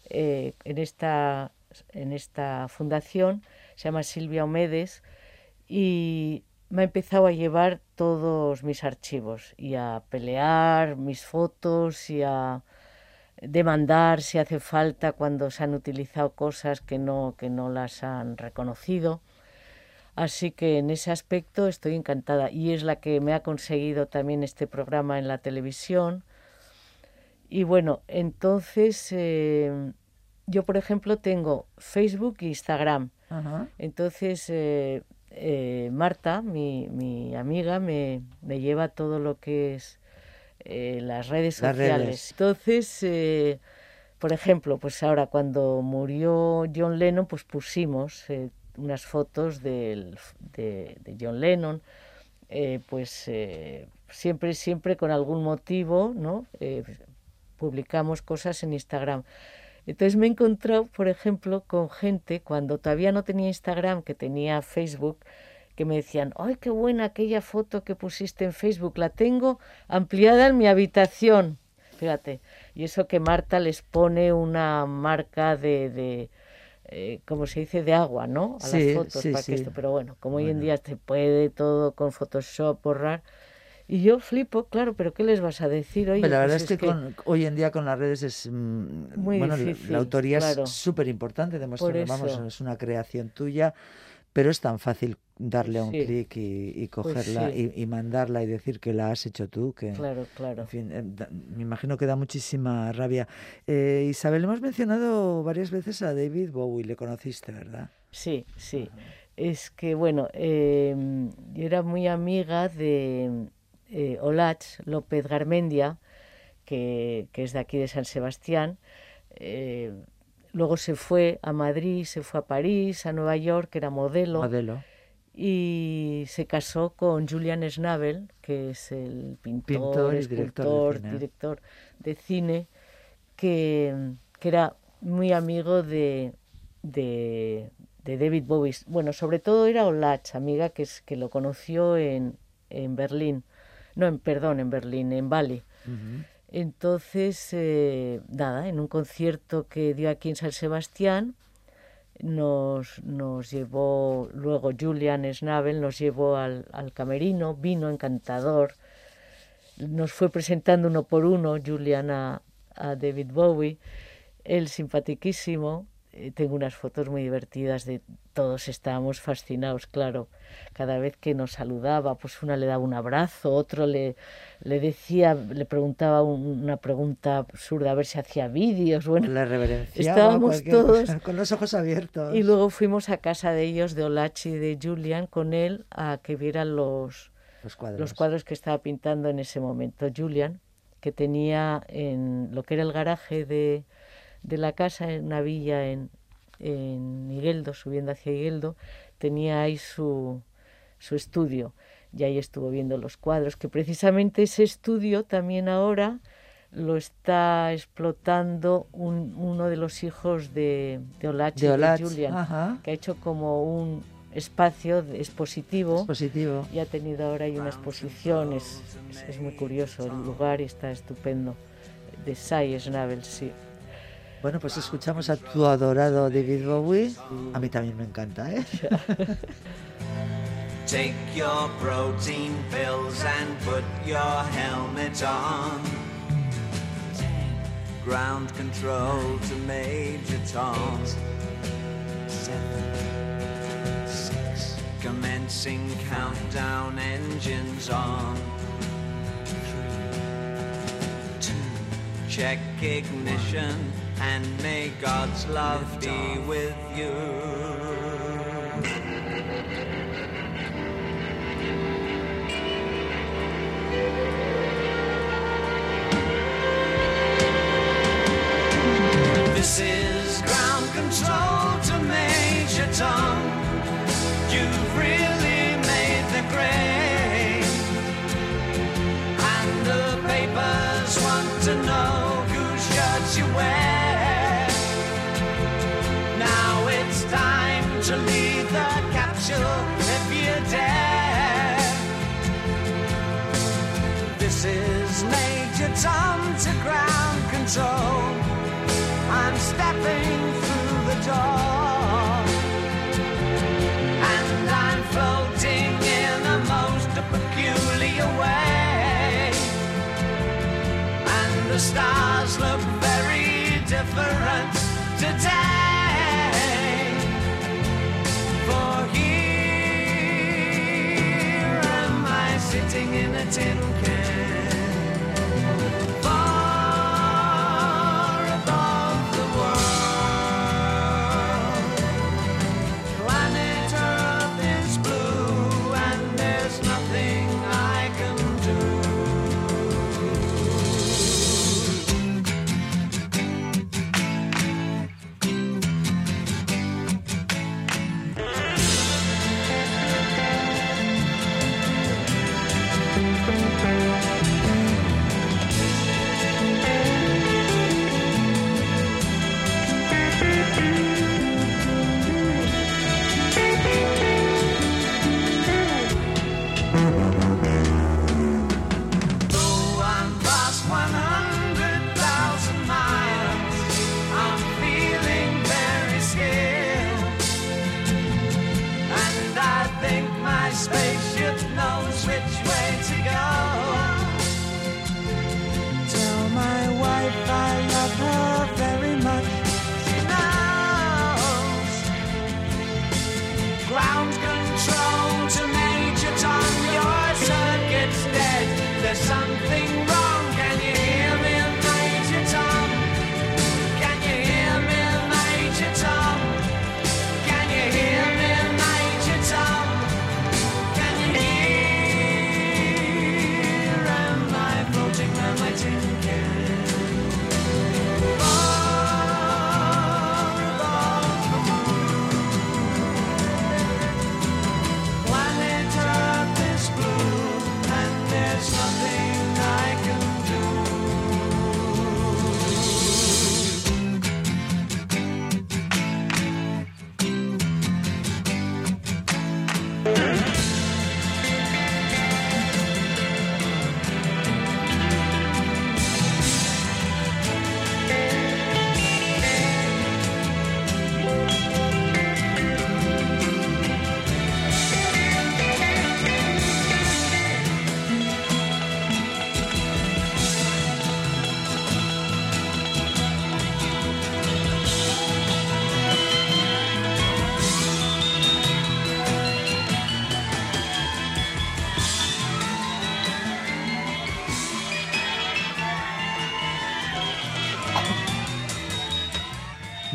eh, en, esta, en esta fundación, se llama Silvia Omedes, y me ha empezado a llevar todos mis archivos y a pelear mis fotos y a demandar si hace falta cuando se han utilizado cosas que no, que no las han reconocido. Así que en ese aspecto estoy encantada y es la que me ha conseguido también este programa en la televisión. Y bueno, entonces eh, yo por ejemplo tengo Facebook e Instagram. Ajá. Entonces eh, eh, Marta, mi, mi amiga, me, me lleva todo lo que es eh, las redes Las sociales. redes. Entonces, eh, por ejemplo, pues ahora cuando murió John Lennon, pues pusimos eh, unas fotos del- de, de John Lennon, pues siempre, siempre con algún motivo, ¿no? Publicamos cosas en Instagram. Entonces me he encontrado, por ejemplo, con gente cuando todavía no tenía Instagram, que tenía Facebook, que me decían, ¡ay, qué buena aquella foto que pusiste en Facebook! La tengo ampliada en mi habitación. Fíjate, y eso que Marta les pone una marca de, de eh, como se dice, de agua, ¿no? A Sí, las fotos. sí, para que sí. esto, pero bueno, como hoy en día se puede todo con Photoshop borrar. Y yo flipo, claro, pero ¿qué les vas a decir? Pero la verdad pues es que, con- hoy en día con las redes es mm, Muy bueno la- difícil, la autoría claro. es súper importante demuestra Por que vamos es una creación tuya pero es tan fácil darle a un Sí. clic y, y Pues cogerla sí. y, y mandarla y decir que la has hecho tú que Claro, claro. en fin, eh, da- me imagino que da muchísima rabia. Eh, Isabel, hemos mencionado varias veces a David Bowie, le conociste, ¿verdad? Sí, sí. Es que, bueno, eh, yo era muy amiga de eh, Olach López Garmendia, que, que es de aquí de San Sebastián. Eh, luego se fue a Madrid, se fue a París, a Nueva York, era modelo, Modelo. Y se casó con Julian Schnabel, que es el pintor, Pintor y director de escultor, cine. director de cine, que, que era muy amigo de, de, de David Bowie. Bueno, sobre todo era Olach, amiga que, es, que lo conoció en, en Berlín. No, en, perdón, en Berlín, en Bali. Ujú. Entonces, eh, nada, en un concierto que dio aquí en San Sebastián, nos, nos llevó, luego Julian Schnabel nos llevó al, al camerino, vino encantador, nos fue presentando uno por uno, Julian a, a David Bowie, él simpaticísimo, eh, tengo unas fotos muy divertidas de todos estábamos fascinados, claro. Cada vez que nos saludaba, pues una le daba un abrazo, otro le, le decía, le preguntaba un- una pregunta absurda a ver si hacía vídeos, bueno. La reverencia. Estábamos todos- con los ojos abiertos. Y luego fuimos a casa de ellos, de Olachi y de Julian, con él a que vieran los, los cuadros. los cuadros que estaba pintando en ese momento. Julian, que tenía en lo que era el garaje de, de la casa, en una villa en, en Higueldo, subiendo hacia Higueldo, tenía ahí su, su estudio. Y ahí estuvo viendo los cuadros, que precisamente ese estudio también ahora lo está explotando un- uno de los hijos de, de Olachi De Julian, ajá. que ha hecho como un espacio expositivo Es positivo. y ha tenido ahora ahí una exposición, es, es, es muy curioso el lugar y está estupendo. De Sai Schnabel, sí. Bueno, pues escuchamos a tu adorado David Bowie. A mí también me encanta, ¿eh? Take your protein pills and put your helmet on. Ground control to Major Tom. Six. Commencing countdown, engines on. Check ignition and may God's love be with you. This is control. I'm stepping through the door. And I'm floating in the most peculiar way. And the stars look very different today. For here am I sitting in a tin can.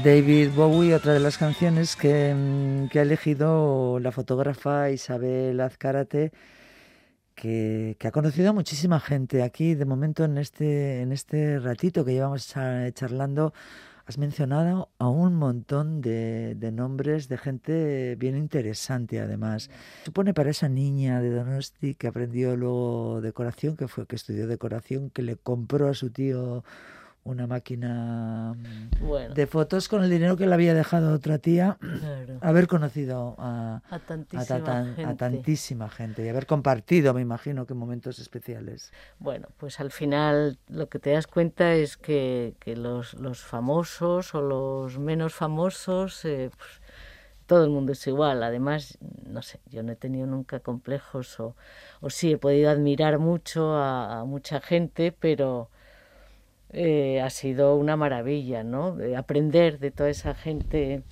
David Bowie, otra de las canciones que, mm, ha elegido la fotógrafa Isabel Azcárate, que, ha conocido a muchísima gente aquí. De momento, en este, en este ratito que llevamos cha- charlando, has mencionado a un montón de, de nombres de gente bien interesante, además. Supone para esa niña de Donosti que aprendió luego decoración, que fue que estudió decoración, que le compró a su tío una máquina mm, Bueno, de fotos con el dinero que le había dejado otra tía, claro. haber conocido a, A a, tantísima ta- tan- a gente. tantísima gente y haber compartido, me imagino, que momentos especiales. Bueno, pues al final lo que te das cuenta es que, que los, los famosos o los menos famosos, eh, pues, todo el mundo es igual. Además, no sé, yo no he tenido nunca complejos o, o sí he podido admirar mucho a, a mucha gente, pero eh, ha sido una maravilla, ¿no? De aprender de toda esa gente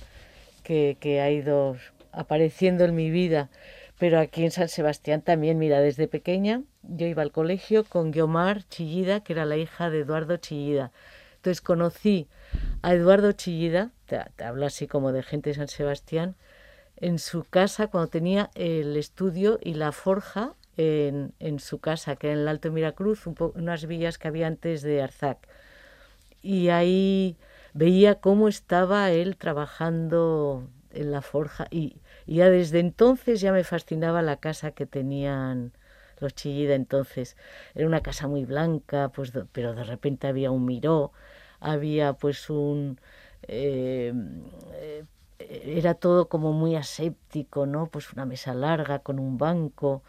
que, ha ido apareciendo en mi vida. Pero aquí en San Sebastián también, mira, desde pequeña yo iba al colegio con Guiomar Chillida, que era la hija de Eduardo Chillida. Entonces conocí a Eduardo Chillida, te, te hablo así como de gente de San Sebastián, en su casa cuando tenía el estudio y la forja en, su casa, que era en el Alto Miracruz, unas villas que había antes de Arzac. Y ahí veía cómo estaba él trabajando en la forja y, ya desde entonces ya me fascinaba la casa que tenían los Chillida entonces. Era una casa muy blanca, pues, pero de repente había un miró, había pues un... eh, eh, era todo como muy aséptico, ¿no? Pues una mesa larga con un banco.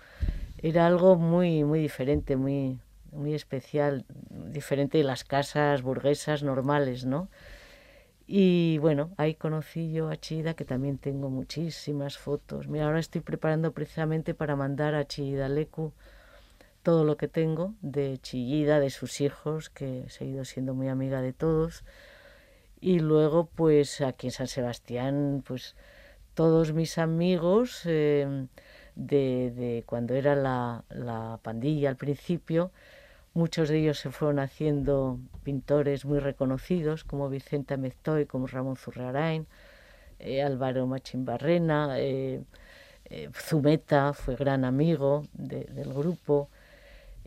Era algo muy, muy diferente, muy, muy especial, diferente de las casas burguesas normales, ¿no? Y bueno, ahí conocí yo a Chida, que también tengo muchísimas fotos. Mira, ahora estoy preparando precisamente para mandar a Chida Leku todo lo que tengo de Chillida, de sus hijos, que he seguido siendo muy amiga de todos. Y luego, pues aquí en San Sebastián, pues todos mis amigos eh, de, de cuando era la, la pandilla al principio, muchos de ellos se fueron haciendo pintores muy reconocidos, como Vicente Ameztoy, como Ramón Zurrarain, eh, Álvaro Machimbarrena, eh, eh, Zumeta fue gran amigo de- del grupo,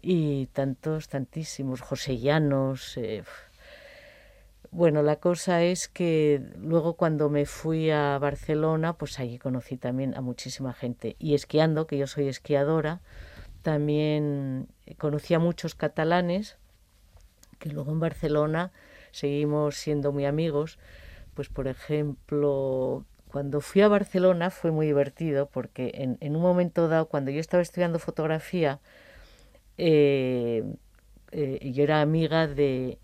y tantos, tantísimos, José Llanos. eh, bueno, la cosa es que luego cuando me fui a Barcelona, pues allí conocí también a muchísima gente. Y esquiando, que yo soy esquiadora, también conocí a muchos catalanes que luego en Barcelona seguimos siendo muy amigos. Pues por ejemplo, cuando fui a Barcelona fue muy divertido porque en, en un momento dado, cuando yo estaba estudiando fotografía, eh, eh, yo era amiga de,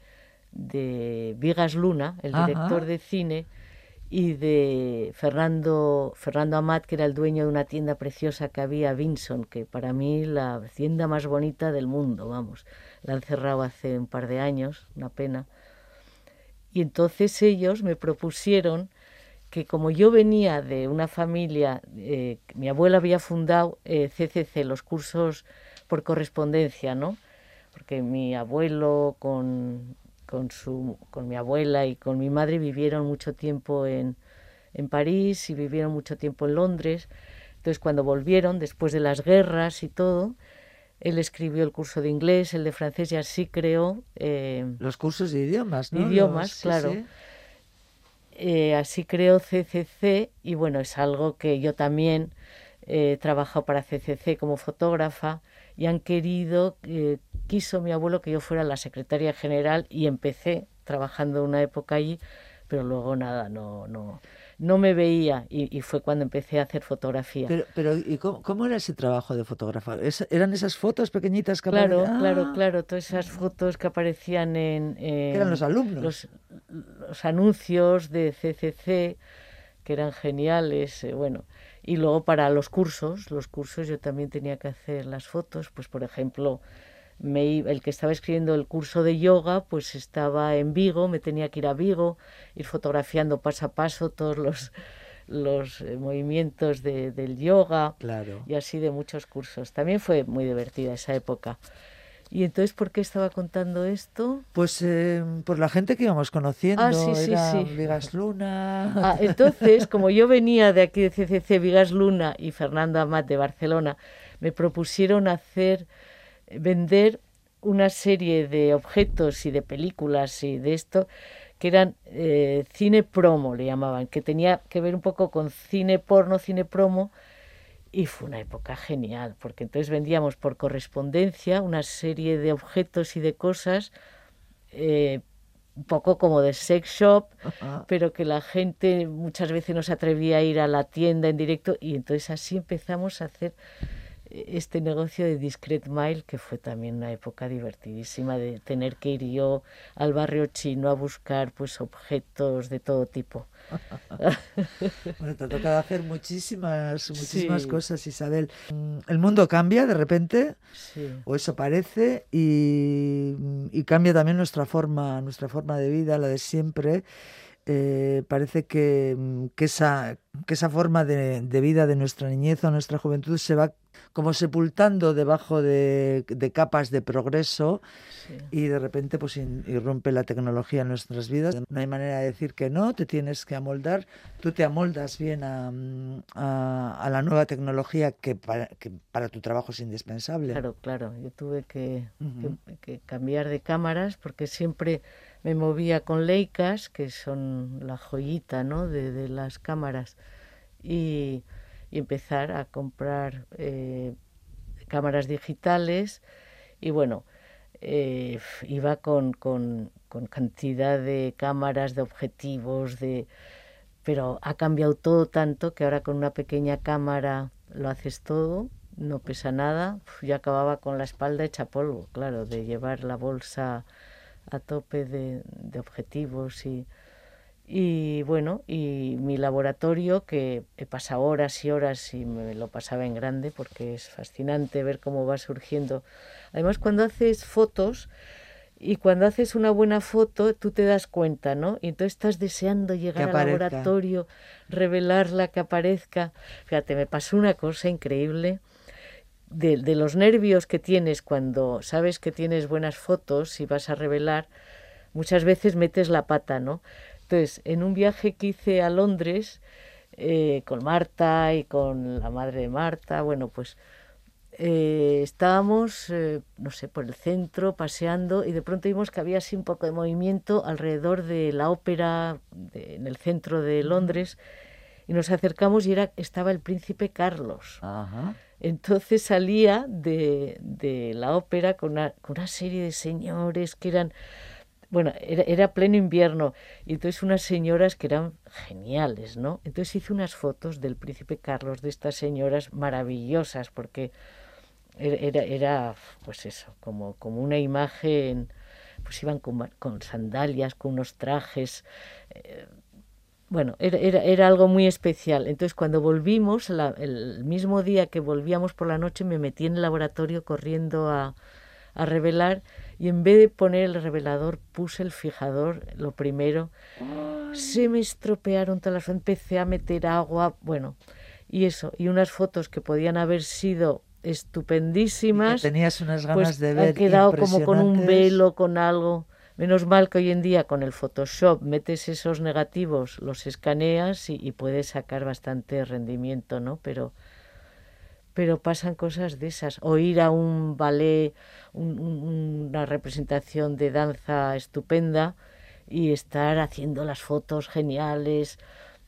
de Vigas Luna, el Ajá. director de cine, y de Fernando, Fernando Amat, que era el dueño de una tienda preciosa que había, Vinson, que para mí la tienda más bonita del mundo, vamos. La han cerrado hace un par de años, una pena. Y entonces ellos me propusieron que como yo venía de una familia, eh, mi abuela había fundado eh, CCC, los cursos por correspondencia, ¿no? Porque mi abuelo con, con, su, con mi abuela y con mi madre vivieron mucho tiempo en, en París y vivieron mucho tiempo en Londres. Entonces cuando volvieron, después de las guerras y todo, él escribió el curso de inglés, el de francés y así creó... eh, Los cursos de idiomas, ¿no? Idiomas, Los- sí, claro. sí. Eh, así creó CCC y bueno, es algo que yo también eh, he trabajado para CCC como fotógrafa y han querido, eh, quiso mi abuelo que yo fuera la secretaria general y empecé trabajando una época allí, pero luego nada, no, no, no me veía y, y fue cuando empecé a hacer fotografía. Pero, pero ¿y cómo, cómo era ese trabajo de fotógrafa? ¿Es- ¿Eran esas fotos pequeñitas que Claro, claro, Ah, claro, todas esas fotos que aparecían en... que eran en los alumnos. los, los anuncios de CCC que eran geniales, eh, bueno, y luego para los cursos, los cursos yo también tenía que hacer las fotos, pues por ejemplo, me el que estaba escribiendo el curso de yoga, pues estaba en Vigo, me tenía que ir a Vigo, ir fotografiando paso a paso todos los, los eh, movimientos de- del yoga Claro. y así de muchos cursos. También fue muy divertida esa época. Y entonces, ¿por qué estaba contando esto? Pues eh, por la gente que íbamos conociendo, Ah, sí, sí, era sí. Vigas Luna. Ah, entonces, como yo venía de aquí de CCC, Vigas Luna y Fernando Amat de Barcelona, me propusieron hacer, vender una serie de objetos y de películas y de esto que eran eh, cine promo, le llamaban, que tenía que ver un poco con cine porno, cine promo, y fue una época genial, porque entonces vendíamos por correspondencia una serie de objetos y de cosas, eh, un poco como de sex shop, pero que la gente muchas veces no se atrevía a ir a la tienda en directo y entonces así empezamos a hacer este negocio de Discret Mile que fue también una época divertidísima de tener que ir yo al barrio chino a buscar pues objetos de todo tipo. Bueno, te ha tocado hacer muchísimas, muchísimas Sí. cosas, Isabel. Mm, El mundo cambia de repente, Sí. o eso parece, y, y cambia también nuestra forma, nuestra forma de vida, la de siempre. Eh, parece que, mm, que esa, que esa forma de, de vida de nuestra niñez o nuestra juventud se va como sepultando debajo de, de capas de progreso sí. y de repente pues irrumpe la tecnología en nuestras vidas. No hay manera de decir que no, te tienes que amoldar, tú te amoldas bien a, mm, a- a la nueva tecnología que para, que para tu trabajo es indispensable. Claro, claro. Yo tuve que, Ujú. que- que cambiar de cámaras porque siempre me movía con Leicas, que son la joyita ¿no? de, las cámaras, y, empezar a comprar eh, cámaras digitales. Y bueno, eh, iba con, con, cantidad de cámaras, de objetivos, de pero ha cambiado todo tanto que ahora con una pequeña cámara lo haces todo, no pesa nada. Yo acababa con la espalda hecha polvo, claro, de llevar la bolsa a tope de, de objetivos y, y bueno, y mi laboratorio que he pasado horas y horas y me lo pasaba en grande porque es fascinante ver cómo va surgiendo. Además, cuando haces fotos, y cuando haces una buena foto, tú te das cuenta, ¿no? Y entonces estás deseando llegar al laboratorio, revelarla, que aparezca. Fíjate, me pasó una cosa increíble de, de los nervios que tienes cuando sabes que tienes buenas fotos y vas a revelar, muchas veces metes la pata, ¿no? Entonces, en un viaje que hice a Londres eh, con Marta y con la madre de Marta, bueno, pues eh, estábamos, eh, no sé, por el centro paseando y de pronto vimos que había así un poco de movimiento alrededor de la ópera de- en el centro de Londres y nos acercamos y era, estaba el príncipe Carlos. Ajá. Entonces salía de, de la ópera con una, con una serie de señores que eran, bueno, era, era pleno invierno, y entonces unas señoras que eran geniales, ¿no? Entonces hice unas fotos del príncipe Carlos, de estas señoras maravillosas, porque era, era, era, pues eso, como, como una imagen, pues iban con, con sandalias, con unos trajes, eh, bueno, era, era, era algo muy especial. Entonces, cuando volvimos, la- el mismo día que volvíamos por la noche, me metí en el laboratorio corriendo a, a revelar y en vez de poner el revelador, puse el fijador, lo primero. Se me estropearon todas las... Empecé a meter agua, bueno, y eso, y unas fotos que podían haber sido Y estupendísimas que tenías unas ganas pues de ver han quedado como con un velo, con algo. Menos mal que hoy en día con el Photoshop metes esos negativos, los escaneas y, y puedes sacar bastante rendimiento, ¿no? Pero, pero pasan cosas de esas. O ir a un ballet, un- un- una representación de danza estupenda y estar haciendo las fotos geniales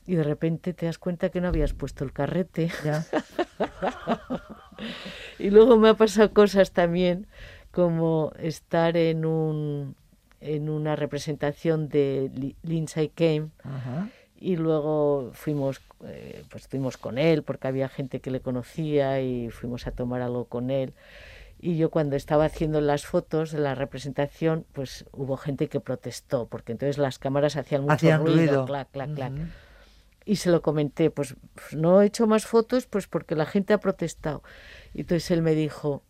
y de repente te das cuenta que no habías puesto el carrete. Ya. Y luego me ha pasado cosas también, como estar en un en una representación de Li- Lindsay Kane Ajá. y luego fuimos eh, pues estuvimos con él porque había gente que le conocía y fuimos a tomar algo con él y yo cuando estaba haciendo las fotos de la representación pues hubo gente que protestó porque entonces las cámaras hacían mucho Hacían ruido, ruido. clac clac clac Ujú. y se lo comenté, pues, pues no he hecho más fotos pues porque la gente ha protestado. Y entonces él me dijo,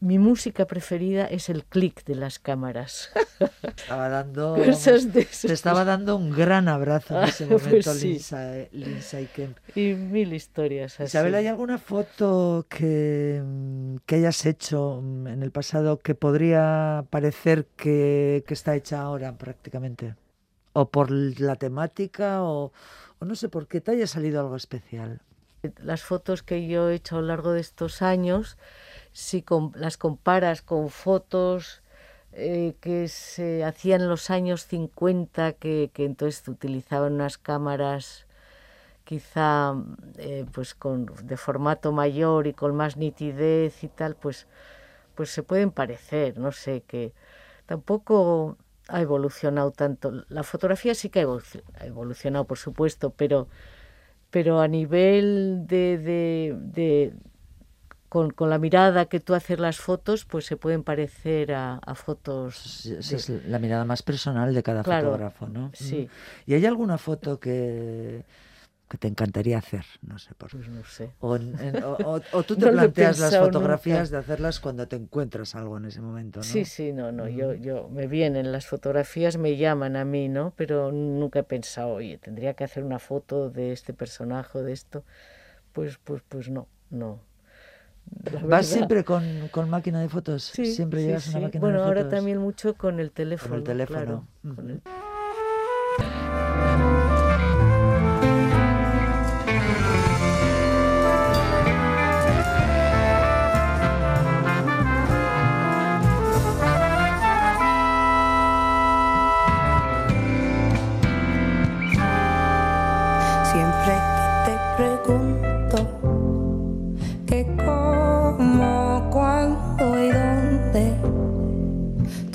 mi música preferida es el clic de las cámaras. Estaba dando. Cosas de Te estaba dando un gran abrazo en ese Pues momento. Lindsay, Lindsay Kemp. Y mil historias así. Isabel, ¿hay alguna foto que, mm, que hayas hecho mm, en el pasado que podría parecer que, que está hecha ahora prácticamente? ¿O por la temática o, o no sé por qué te haya salido algo especial? Las fotos que yo he hecho a lo largo de estos años, si las comparas con fotos eh, que se hacían en los años 50, que, que entonces utilizaban unas cámaras quizá eh, pues con de formato mayor y con más nitidez y tal, pues pues se pueden parecer, no sé, que tampoco ha evolucionado tanto. La fotografía sí que ha evoluc- ha evolucionado, por supuesto, pero pero a nivel de, de- con, con la mirada que tú haces las fotos, pues se pueden parecer a, a fotos. Esa de- es la mirada más personal de cada Claro, fotógrafo, ¿no? sí. Mm. ¿Y hay alguna foto que, que te encantaría hacer? No sé por pues no sé. O, en- en- o- o- o tú te No planteas las fotografías nunca. de hacerlas cuando te encuentras algo en ese momento, ¿no? Sí, sí, no, no, yo, yo me vienen las fotografías, me llaman a mí, ¿no? Pero nunca he pensado, oye, tendría que hacer una foto de este personaje o de esto. Pues, pues, pues no, no. ¿Vas siempre con, con máquina de fotos? Sí, ¿Siempre sí, llevas una sí. máquina Bueno, de ahora fotos? también mucho con el teléfono. teléfono, claro, con ujú. el-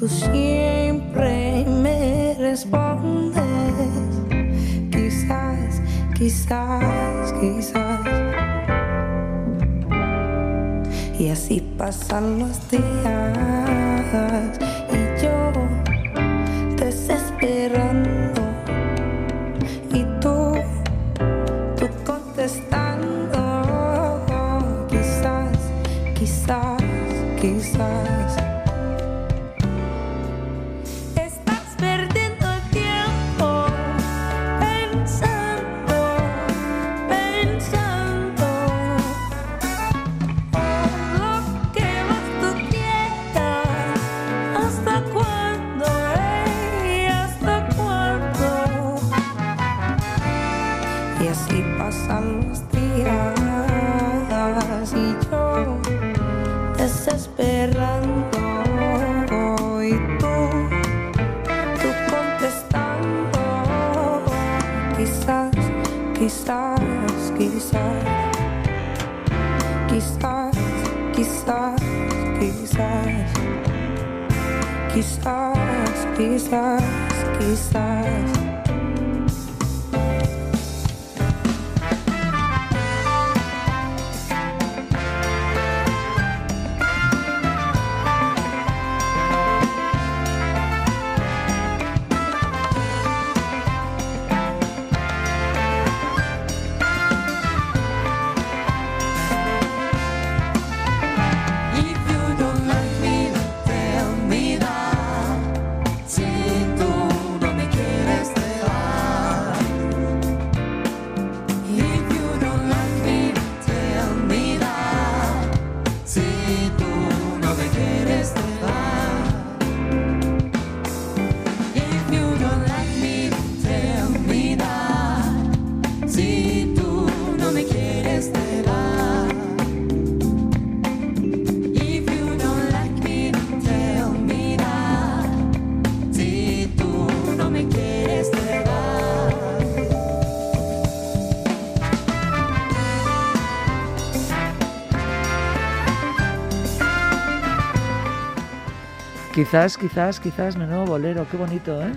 tú siempre me respondes. Quizás, quizás, quizás. Y así pasan los días quizás, quizás, quizás, quizás, quizás, quizás, quizás, quizás. Quizás, quizás, quizás, menudo bolero, qué bonito, ¿eh?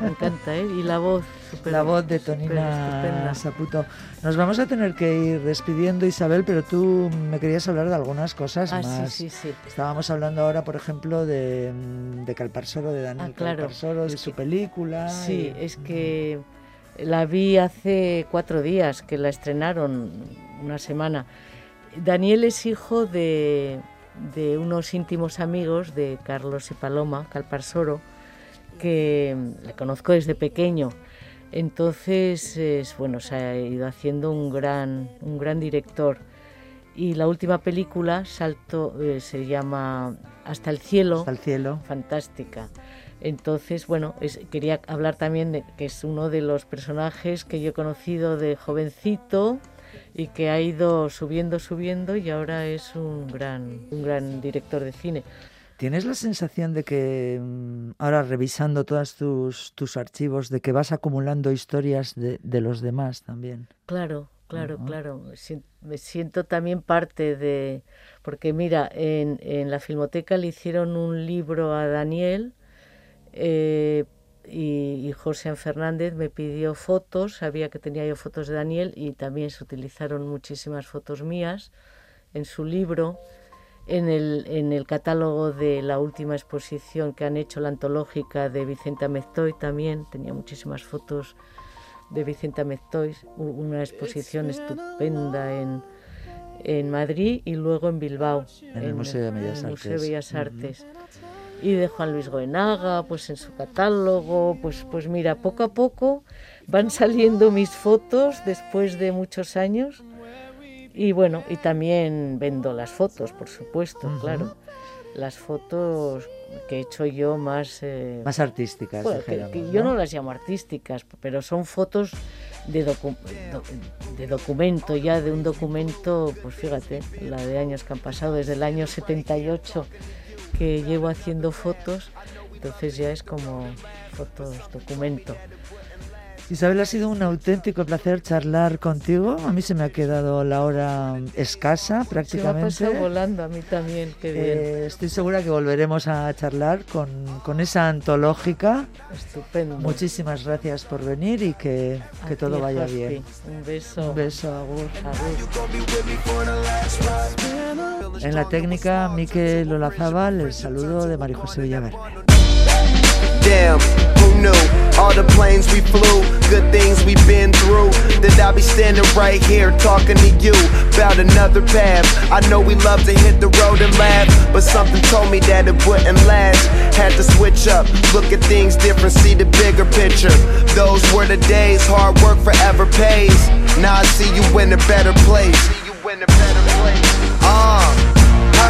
Me encanta, ¿eh? Y la voz, súper- La voz de Tonina estupenda. Saputo. Nos vamos a tener que ir despidiendo, Isabel, pero tú me querías hablar de algunas cosas Ah, más. sí, sí, sí. Estábamos hablando ahora, por ejemplo, de, mm, de Calparsoro, de Daniel Ah, claro. Calparsoro, de Es su que- película. Sí, y- es que la vi hace cuatro días, que la estrenaron una semana. Daniel es hijo de, de unos íntimos amigos de Carlos y Paloma, Calparsoro, que mm, le conozco desde pequeño. Entonces, es, bueno, se ha ido haciendo un gran, un gran director. Y la última película, Salto, eh, se llama Hasta el cielo Hasta el cielo. fantástica. Entonces, bueno, es- quería hablar también de que es uno de los personajes que yo he conocido de jovencito y que ha ido subiendo, subiendo y ahora es un gran, un gran director de cine. ¿Tienes la sensación de que mm, ahora revisando todos tus, tus archivos, de que vas acumulando historias de, de los demás también? Claro, claro, claro. Me siento también parte de... Porque mira, en, en la Filmoteca le hicieron un libro a Daniel eh, y, y José Fernández me pidió fotos, sabía que tenía yo fotos de Daniel y también se utilizaron muchísimas fotos mías en su libro. En el, en el catálogo de la última exposición que han hecho, la antológica de Vicente Ameztoy, también tenía muchísimas fotos de Vicente Ameztoy, u- una exposición estupenda en, en Madrid y luego en Bilbao. En el Museo de Bellas Museo Artes. de Bellas Ujú. Artes. Y de Juan Luis Goenaga, pues en su catálogo, pues, pues mira, poco a poco van saliendo mis fotos después de muchos años. Y bueno, y también vendo las fotos, por supuesto, claro. Las fotos que he hecho yo más... eh, Más artísticas, bueno, que- yo no las llamo artísticas, pero son fotos de, docu- do- de documento, ya de un documento, pues fíjate, la de años que han pasado, desde el año 78 que llevo haciendo fotos, entonces ya es como fotos documento. Isabel, ha sido un auténtico placer charlar contigo. A mí se me ha quedado la hora escasa Se me ha prácticamente. pasado volando a mí también, qué bien, Eh, estoy segura que volveremos a charlar con, con esa antológica. estupendo. Muchísimas gracias por venir y que, que todo vaya bien. Un beso. Un beso, Agur. Agur. En la técnica, Miquel Olazábal, el saludo de María José Villaverde. Damn, who knew? All the planes we flew, good things we've been through. That I'll be standing right here talking to you about another path. I know we love to hit the road and laugh, but something told me that it wouldn't last. Had to switch up, look at things different, see the bigger picture. Those were the days, hard work forever pays. Now I see you in a better place. See you in a better place. Uh.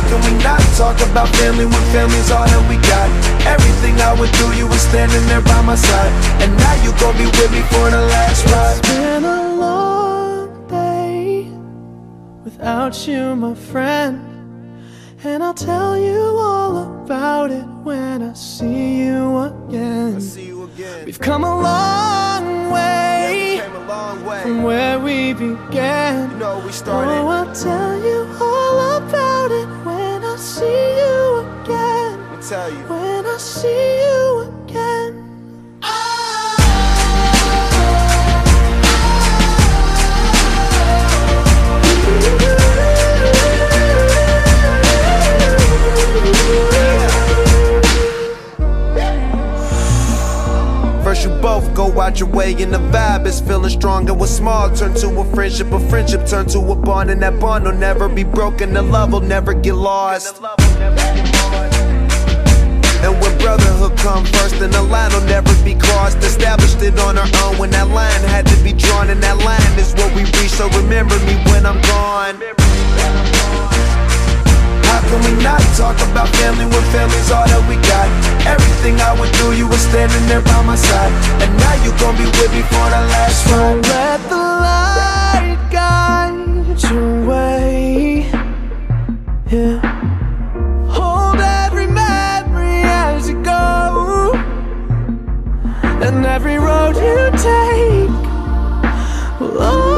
Can we not talk about family when family's all that we got? Everything I went through, you were standing there by my side. And now you gon' be with me for the last ride. It's been a long day without you, my friend. And I'll tell you all about it when I see you again. See you again. We've come a long way Came a long way. from where we You began. know we Oh. I'll tell you all about it I see you again. Let me tell you. When I see you both go out your way and the vibe is feeling strong and what's small turn to a friendship, a friendship turn to a bond and that bond will never be broken, the love will never get lost. And when brotherhood come first, then the line will never be crossed. Established it on our own when that line had to be drawn, and that line is what we reach. So remember me when I'm gone. How can we not talk about family when family's all that we got? Everything I went through, you were standing there by my side. And now you gon' be with me for the last Don't let the light guide your way. Yeah. Hold every memory as you go. And every road you take will